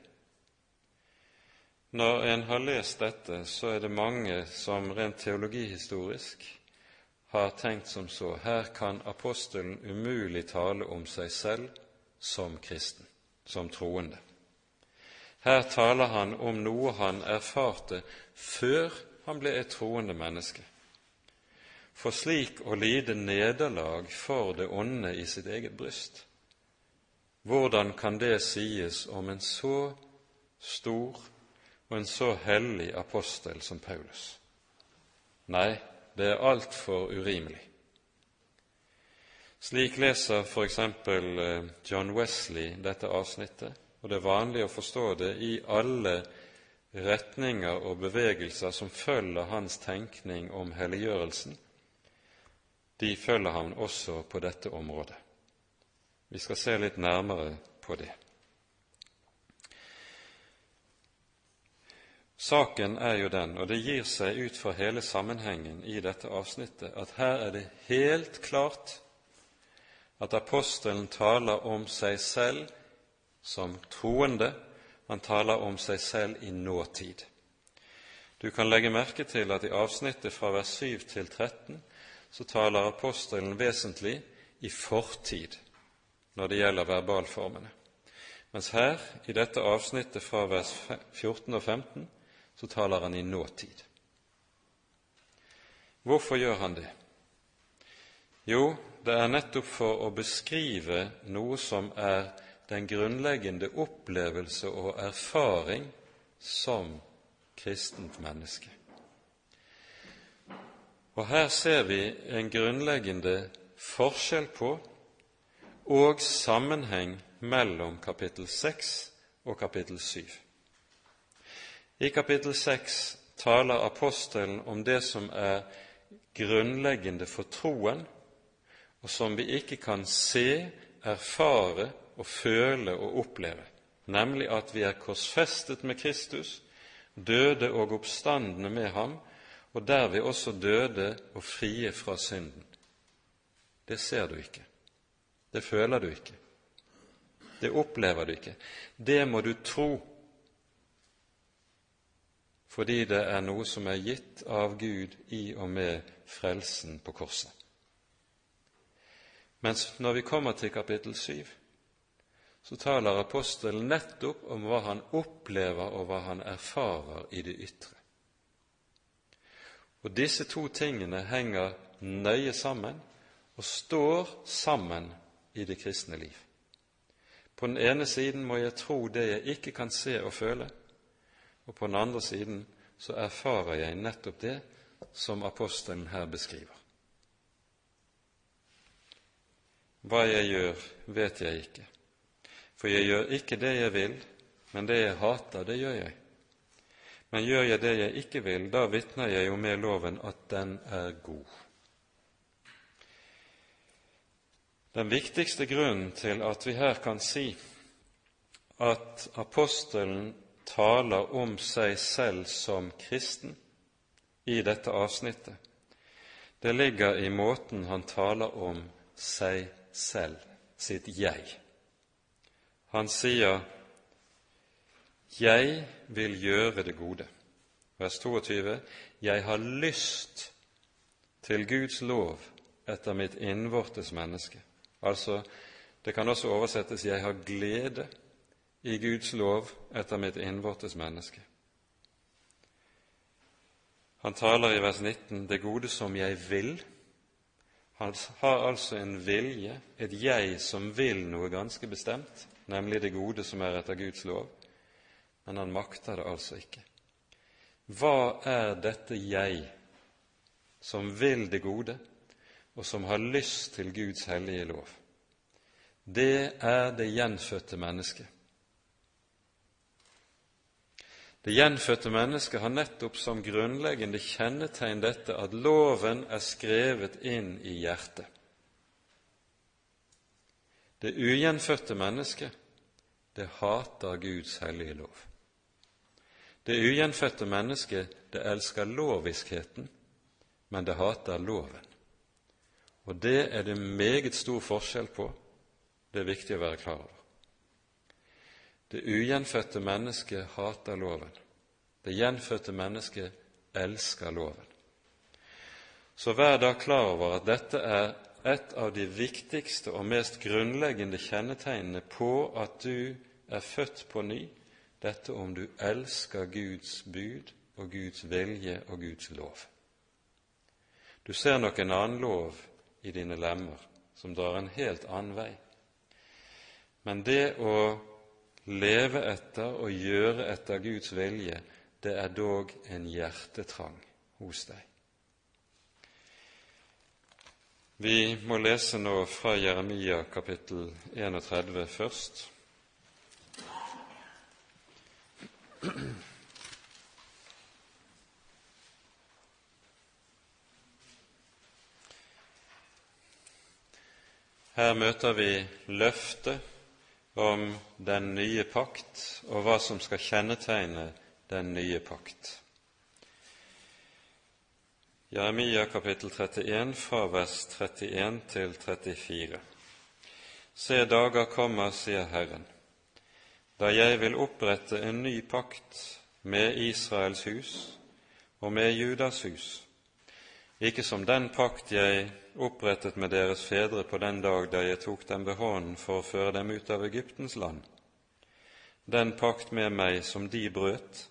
Når en har lest dette, så er det mange som rent teologihistorisk har tenkt som så her kan apostelen umulig tale om seg selv som kristen, som troende. Her taler han om noe han erfarte før han ble et troende menneske for slik å lide nederlag for det onde i sitt eget bryst. Hvordan kan det sies om en så stor og en så hellig apostel som Paulus? Nei, det er altfor urimelig. Slik leser f.eks. Eh, John Wesley dette avsnittet, og det er vanlig å forstå det i alle retninger og bevegelser som følger hans tenkning om helliggjørelsen. De følger han også på dette området. Vi skal se litt nærmere på det. Saken er jo den, og det gir seg ut fra hele sammenhengen i dette avsnittet, at her er det helt klart at apostelen taler om seg selv som troende, han taler om seg selv i nåtid. Du kan legge merke til at i avsnittet fra vers 7 til 13 så taler apostelen vesentlig i fortid når det gjelder verbalformene, mens her, i dette avsnittet fra vers 14 og 15, så taler han i nåtid. Hvorfor gjør han det? Jo, det er nettopp for å beskrive noe som er den grunnleggende opplevelse og erfaring som kristent menneske. Og her ser vi en grunnleggende forskjell på og sammenheng mellom kapittel 6 og kapittel 7. I kapittel 6 taler apostelen om det som er grunnleggende for troen, og som vi ikke kan se, erfare og føle og oppleve, nemlig at vi er korsfestet med Kristus, døde og oppstandende med ham, og derved også døde og frie fra synden. Det ser du ikke. Det føler du ikke. Det opplever du ikke. Det må du tro fordi det er noe som er gitt av Gud i og med frelsen på korset. Mens når vi kommer til kapittel 7, så taler apostelen nettopp om hva han opplever og hva han erfarer i det ytre. Og disse to tingene henger nøye sammen og står sammen i det kristne liv. På den ene siden må jeg tro det jeg ikke kan se og føle, og på den andre siden så erfarer jeg nettopp det som apostelen her beskriver. Hva jeg gjør, vet jeg ikke, for jeg gjør ikke det jeg vil, men det jeg hater, det gjør jeg. Men gjør jeg det jeg ikke vil, da vitner jeg jo med loven at den er god. Den viktigste grunnen til at vi her kan si at apostelen taler om seg selv som kristen i dette avsnittet, det ligger i måten han taler om seg selv, sitt jeg. Han sier 'Jeg vil gjøre det gode'. Vers 22.: Jeg har lyst til Guds lov etter mitt innvortes menneske. Altså, det kan også oversettes 'Jeg har glede i Guds lov etter mitt innvortes menneske. Han taler i vers 19 det gode som jeg vil. Han har altså en vilje, et jeg som vil noe ganske bestemt, nemlig det gode som er etter Guds lov, men han makter det altså ikke. Hva er dette jeg som vil det gode, og som har lyst til Guds hellige lov? Det er det gjenfødte mennesket det gjenfødte mennesket har nettopp som grunnleggende kjennetegn dette at loven er skrevet inn i hjertet. Det ugjenfødte mennesket, det hater Guds hellige lov. Det ugjenfødte mennesket, det elsker loviskheten, men det hater loven. Og det er det meget stor forskjell på. Det er viktig å være klar over. Det ugjenfødte mennesket hater loven. Det gjenfødte mennesket elsker loven. Så vær da klar over at dette er et av de viktigste og mest grunnleggende kjennetegnene på at du er født på ny, dette om du elsker Guds bud og Guds vilje og Guds lov. Du ser nok en annen lov i dine lemmer som drar en helt annen vei. Men det å leve etter og gjøre etter Guds vilje, det er dog en hjertetrang hos deg. Vi må lese nå fra Jeremia kapittel 31 først. Her møter vi løftet om den nye pakt og hva som skal kjennetegne den nye pakt. Jeremia kapittel 31 fra vers 31 til 34. Se, dager kommer, sier Herren, da jeg vil opprette en ny pakt med Israels hus og med Judas hus, ikke som den pakt jeg opprettet med deres fedre på den dag da jeg tok dem ved hånden for å føre dem ut av Egyptens land, den pakt med meg som de brøt,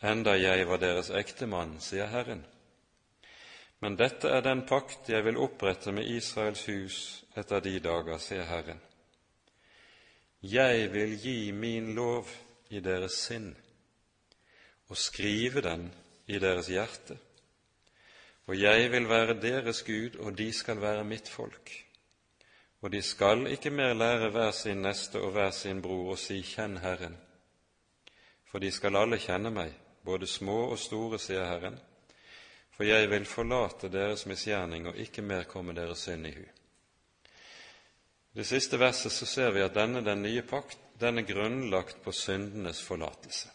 enda jeg var deres ektemann, sier Herren. Men dette er den pakt jeg vil opprette med Israels hus etter de dager, sier Herren. Jeg vil gi min lov i deres sinn og skrive den i deres hjerte og jeg vil være deres Gud, og de skal være mitt folk. Og de skal ikke mer lære hver sin neste og hver sin bror og si Kjenn Herren. For de skal alle kjenne meg, både små og store, sier Herren. For jeg vil forlate deres misgjerning og ikke mer komme deres synd i hu. Det siste verset så ser vi at denne, den nye pakt, den er grunnlagt på syndenes forlatelse.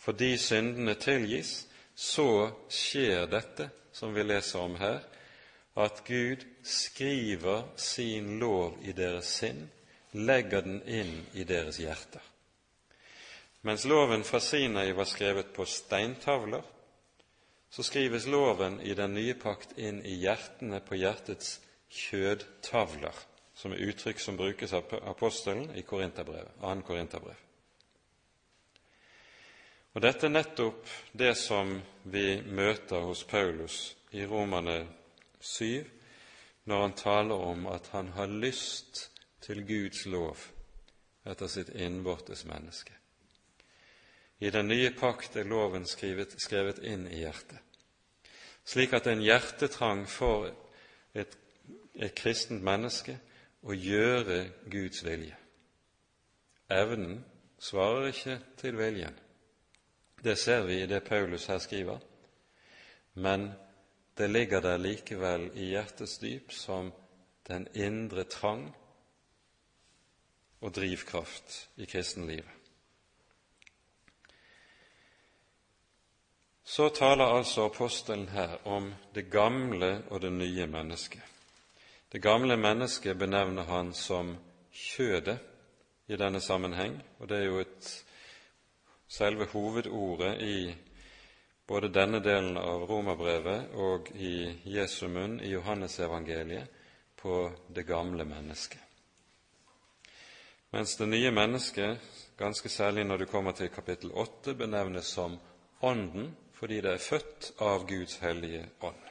Fordi syndene tilgis, så skjer dette som vi leser om her, at Gud skriver sin lov i deres sinn, legger den inn i deres hjerter. Mens loven fra Sinai var skrevet på steintavler, så skrives loven i den nye pakt inn i hjertene på hjertets kjødtavler, som er uttrykk som brukes av apostelen i Korinterbrevet, 2. Korinterbrev. Og Dette er nettopp det som vi møter hos Paulus i Romane 7, når han taler om at han har lyst til Guds lov etter sitt innvortes menneske. I den nye pakt er loven skrevet, skrevet inn i hjertet, slik at en hjertetrang for et, et kristent menneske å gjøre Guds vilje. Evnen svarer ikke til viljen. Det ser vi i det Paulus her skriver, men det ligger der likevel i hjertets dyp som den indre trang og drivkraft i kristenlivet. Så taler altså apostelen her om det gamle og det nye mennesket. Det gamle mennesket benevner han som kjødet i denne sammenheng, og det er jo et selve hovedordet i både denne delen av romerbrevet og i Jesu munn i Johannesevangeliet på det gamle mennesket. Mens det nye mennesket, ganske særlig når du kommer til kapittel 8, benevnes som Ånden fordi det er født av Guds hellige ånd.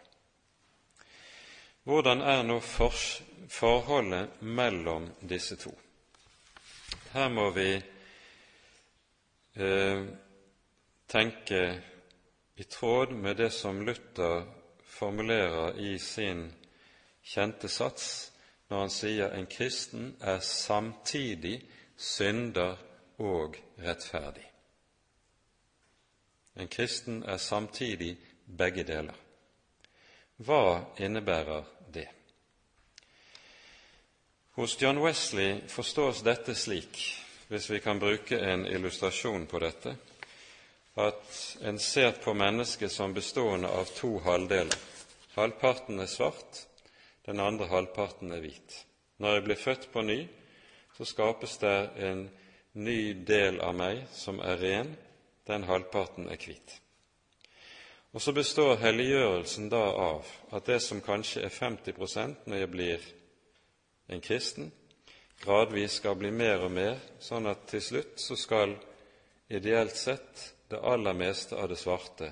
Hvordan er nå forholdet mellom disse to? Her må vi eh, tenke i tråd med det som Luther formulerer i sin kjente sats når han sier en kristen er samtidig synder og rettferdig. En kristen er samtidig begge deler. Hva innebærer det? Hos John Wesley forstås dette slik hvis vi kan bruke en illustrasjon på dette, at en ser på mennesket som bestående av to halvdeler. Halvparten er svart, den andre halvparten er hvit. Når jeg blir født på ny, så skapes det en ny del av meg som er ren, den halvparten er hvit. Og så består helliggjørelsen da av at det som kanskje er 50% når jeg blir en kristen, gradvis skal bli mer og mer, sånn at til slutt så skal ideelt sett det aller meste av det svarte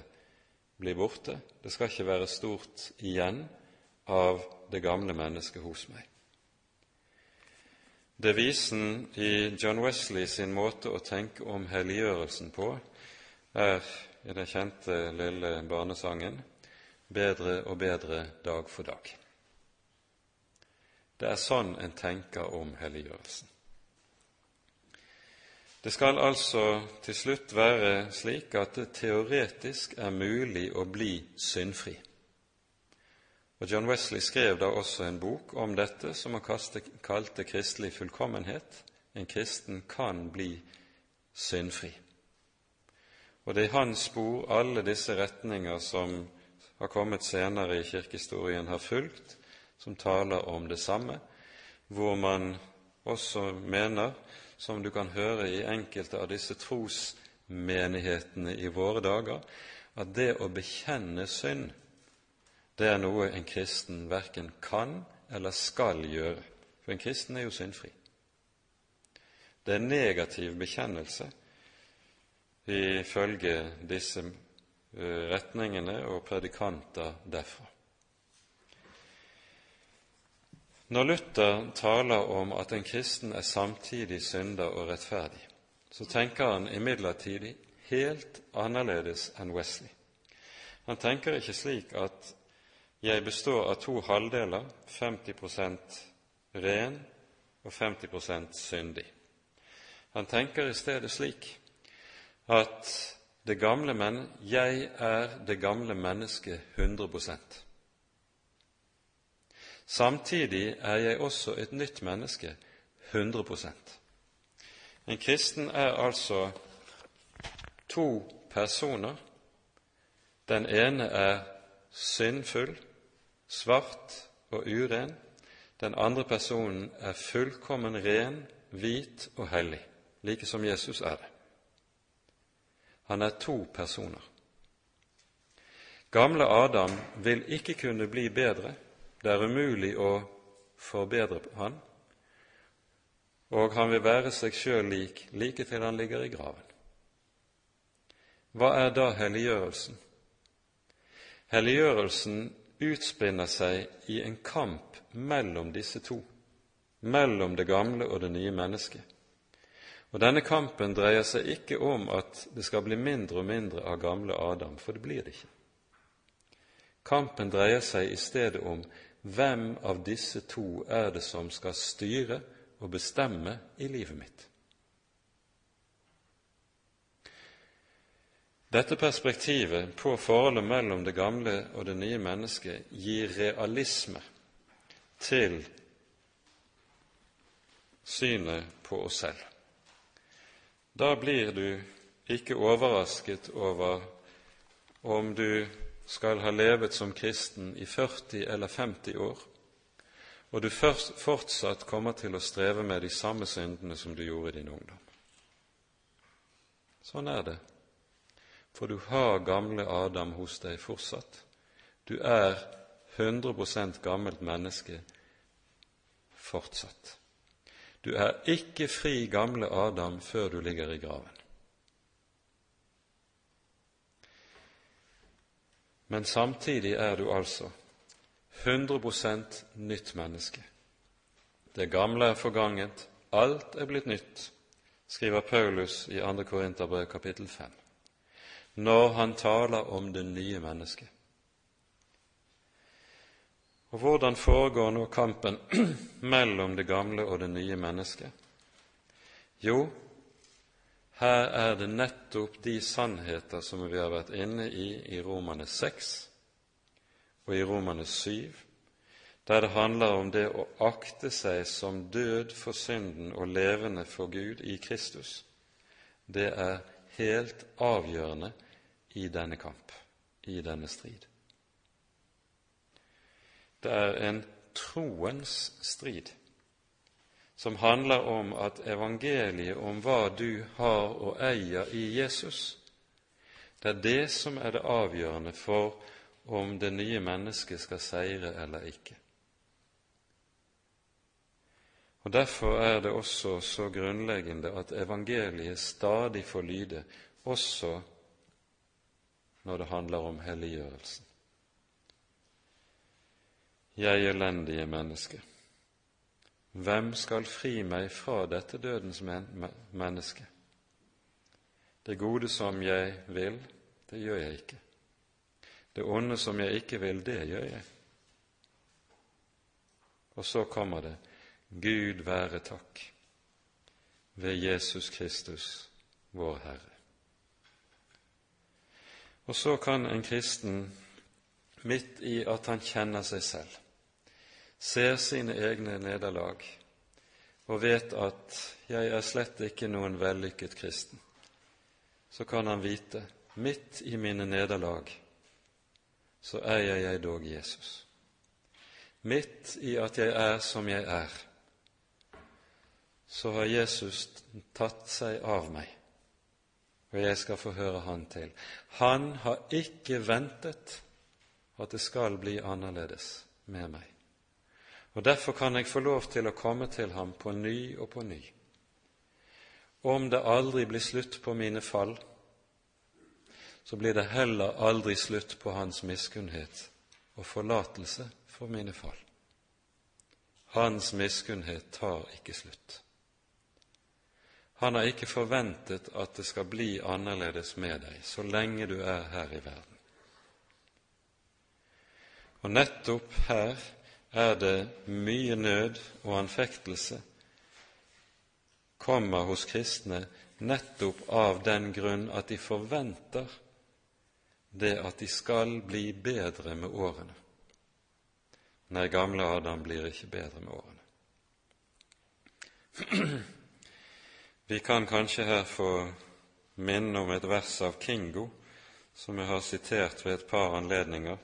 bli borte. Det skal ikke være stort igjen av det gamle mennesket hos meg. Devisen i John Wesley sin måte å tenke om helliggjørelsen på er i den kjente lille barnesangen bedre og bedre dag for dag. Det er sånn en tenker om helliggjørelsen. Det skal altså til slutt være slik at det teoretisk er mulig å bli syndfri. Og John Wesley skrev da også en bok om dette som han kalte kristelig fullkommenhet. En kristen kan bli syndfri. Og det er i hans spor alle disse retninger som har kommet senere i kirkehistorien, har fulgt, som taler om det samme, hvor man også mener, som du kan høre i enkelte av disse trosmenighetene i våre dager, at det å bekjenne synd, det er noe en kristen verken kan eller skal gjøre. For en kristen er jo syndfri. Det er negativ bekjennelse ifølge disse eh, retningene og predikanter derfra. Når Luther taler om at en kristen er samtidig synder og rettferdig, så tenker han imidlertid helt annerledes enn Wesley. Han tenker ikke slik at jeg består av to halvdeler, 50% ren og 50% syndig. Han tenker i stedet slik at det gamle men, jeg er det gamle mennesket 100 Samtidig er jeg også et nytt menneske 100% En kristen er altså to personer. Den ene er syndfull, svart og uren. Den andre personen er fullkommen ren, hvit og hellig, like som Jesus er det. Han er to personer. Gamle Adam vil ikke kunne bli bedre, det er umulig å forbedre han, og han vil være seg sjøl lik like til han ligger i graven. Hva er da helliggjørelsen? Helliggjørelsen utspinner seg i en kamp mellom disse to, mellom det gamle og det nye mennesket. Og Denne kampen dreier seg ikke om at det skal bli mindre og mindre av gamle Adam, for det blir det ikke. Kampen dreier seg i stedet om hvem av disse to er det som skal styre og bestemme i livet mitt. Dette perspektivet på forholdet mellom det gamle og det nye mennesket gir realisme til synet på oss selv. Da blir du ikke overrasket over om du skal ha levet som kristen i 40 eller 50 år, og du fortsatt kommer til å streve med de samme syndene som du gjorde i din ungdom. Sånn er det, for du har gamle Adam hos deg fortsatt. Du er 100% gammelt menneske fortsatt. Du er ikke fri gamle Adam før du ligger i graven. Men samtidig er du altså 100% nytt menneske. Det gamle er forganget, alt er blitt nytt, skriver Paulus i 2. Korinterbrev kapittel 5, når han taler om det nye mennesket. Og hvordan foregår nå kampen mellom det gamle og det nye mennesket? Jo, her er det nettopp de sannheter som vi har vært inne i i Romane 6 og i Romane 7, der det handler om det å akte seg som død for synden og levende for Gud i Kristus. Det er helt avgjørende i denne kamp, i denne strid. Det er en troens strid som handler om at evangeliet om hva du har og eier i Jesus, det er det som er det avgjørende for om det nye mennesket skal seire eller ikke. Og Derfor er det også så grunnleggende at evangeliet stadig får lyde, også når det handler om helliggjørelsen. Jeg elendige menneske, hvem skal fri meg fra dette dødens men menneske? Det gode som jeg vil, det gjør jeg ikke. Det onde som jeg ikke vil, det gjør jeg. Og så kommer det Gud være takk ved Jesus Kristus, vår Herre. Og så kan en kristen, midt i at han kjenner seg selv, ser sine egne nederlag og vet at 'jeg er slett ikke noen vellykket kristen', så kan han vite midt i mine nederlag så eier jeg dog Jesus. Midt i at jeg er som jeg er, så har Jesus tatt seg av meg, og jeg skal få høre Han til. Han har ikke ventet at det skal bli annerledes med meg. Og Derfor kan jeg få lov til å komme til ham på ny og på ny. Om det aldri blir slutt på mine fall, så blir det heller aldri slutt på hans miskunnhet og forlatelse for mine fall. Hans miskunnhet tar ikke slutt. Han har ikke forventet at det skal bli annerledes med deg så lenge du er her i verden. Og nettopp her er det mye nød og anfektelse kommer hos kristne nettopp av den grunn at de forventer det at de skal bli bedre med årene. Nei, gamle Adam blir ikke bedre med årene. Vi kan kanskje her få minne om et vers av Kingo som jeg har sitert ved et par anledninger,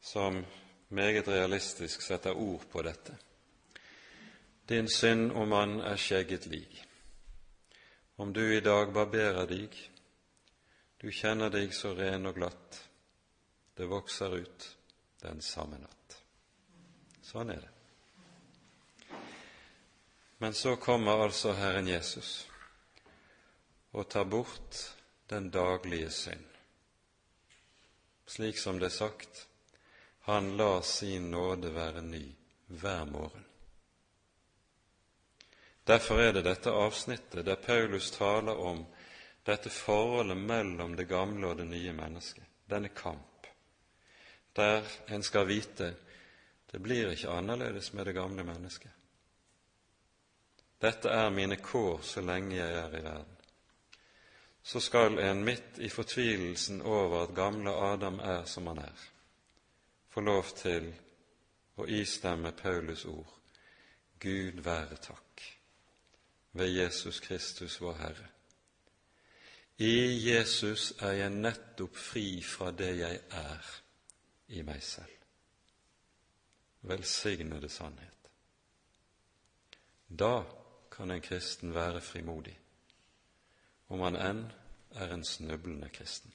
som meget realistisk setter ord på dette. Din synd og mann er skjegget lik. Om du i dag barberer deg, du kjenner deg så ren og glatt, det vokser ut den samme natt. Sånn er det. Men så kommer altså Herren Jesus og tar bort den daglige synd. Slik som det er sagt, han lar sin nåde være ny hver morgen. Derfor er det dette avsnittet der Paulus taler om dette forholdet mellom det gamle og det nye mennesket, denne kamp, der en skal vite det blir ikke annerledes med det gamle mennesket. Dette er mine kår så lenge jeg er i verden. Så skal en midt i fortvilelsen over at gamle Adam er som han er, få lov til å istemme Paulus ord Gud være takk ved Jesus Kristus, vår Herre i Jesus er jeg nettopp fri fra det jeg er i meg selv. Velsignede sannhet. Da kan en kristen være frimodig, om han enn er en snublende kristen.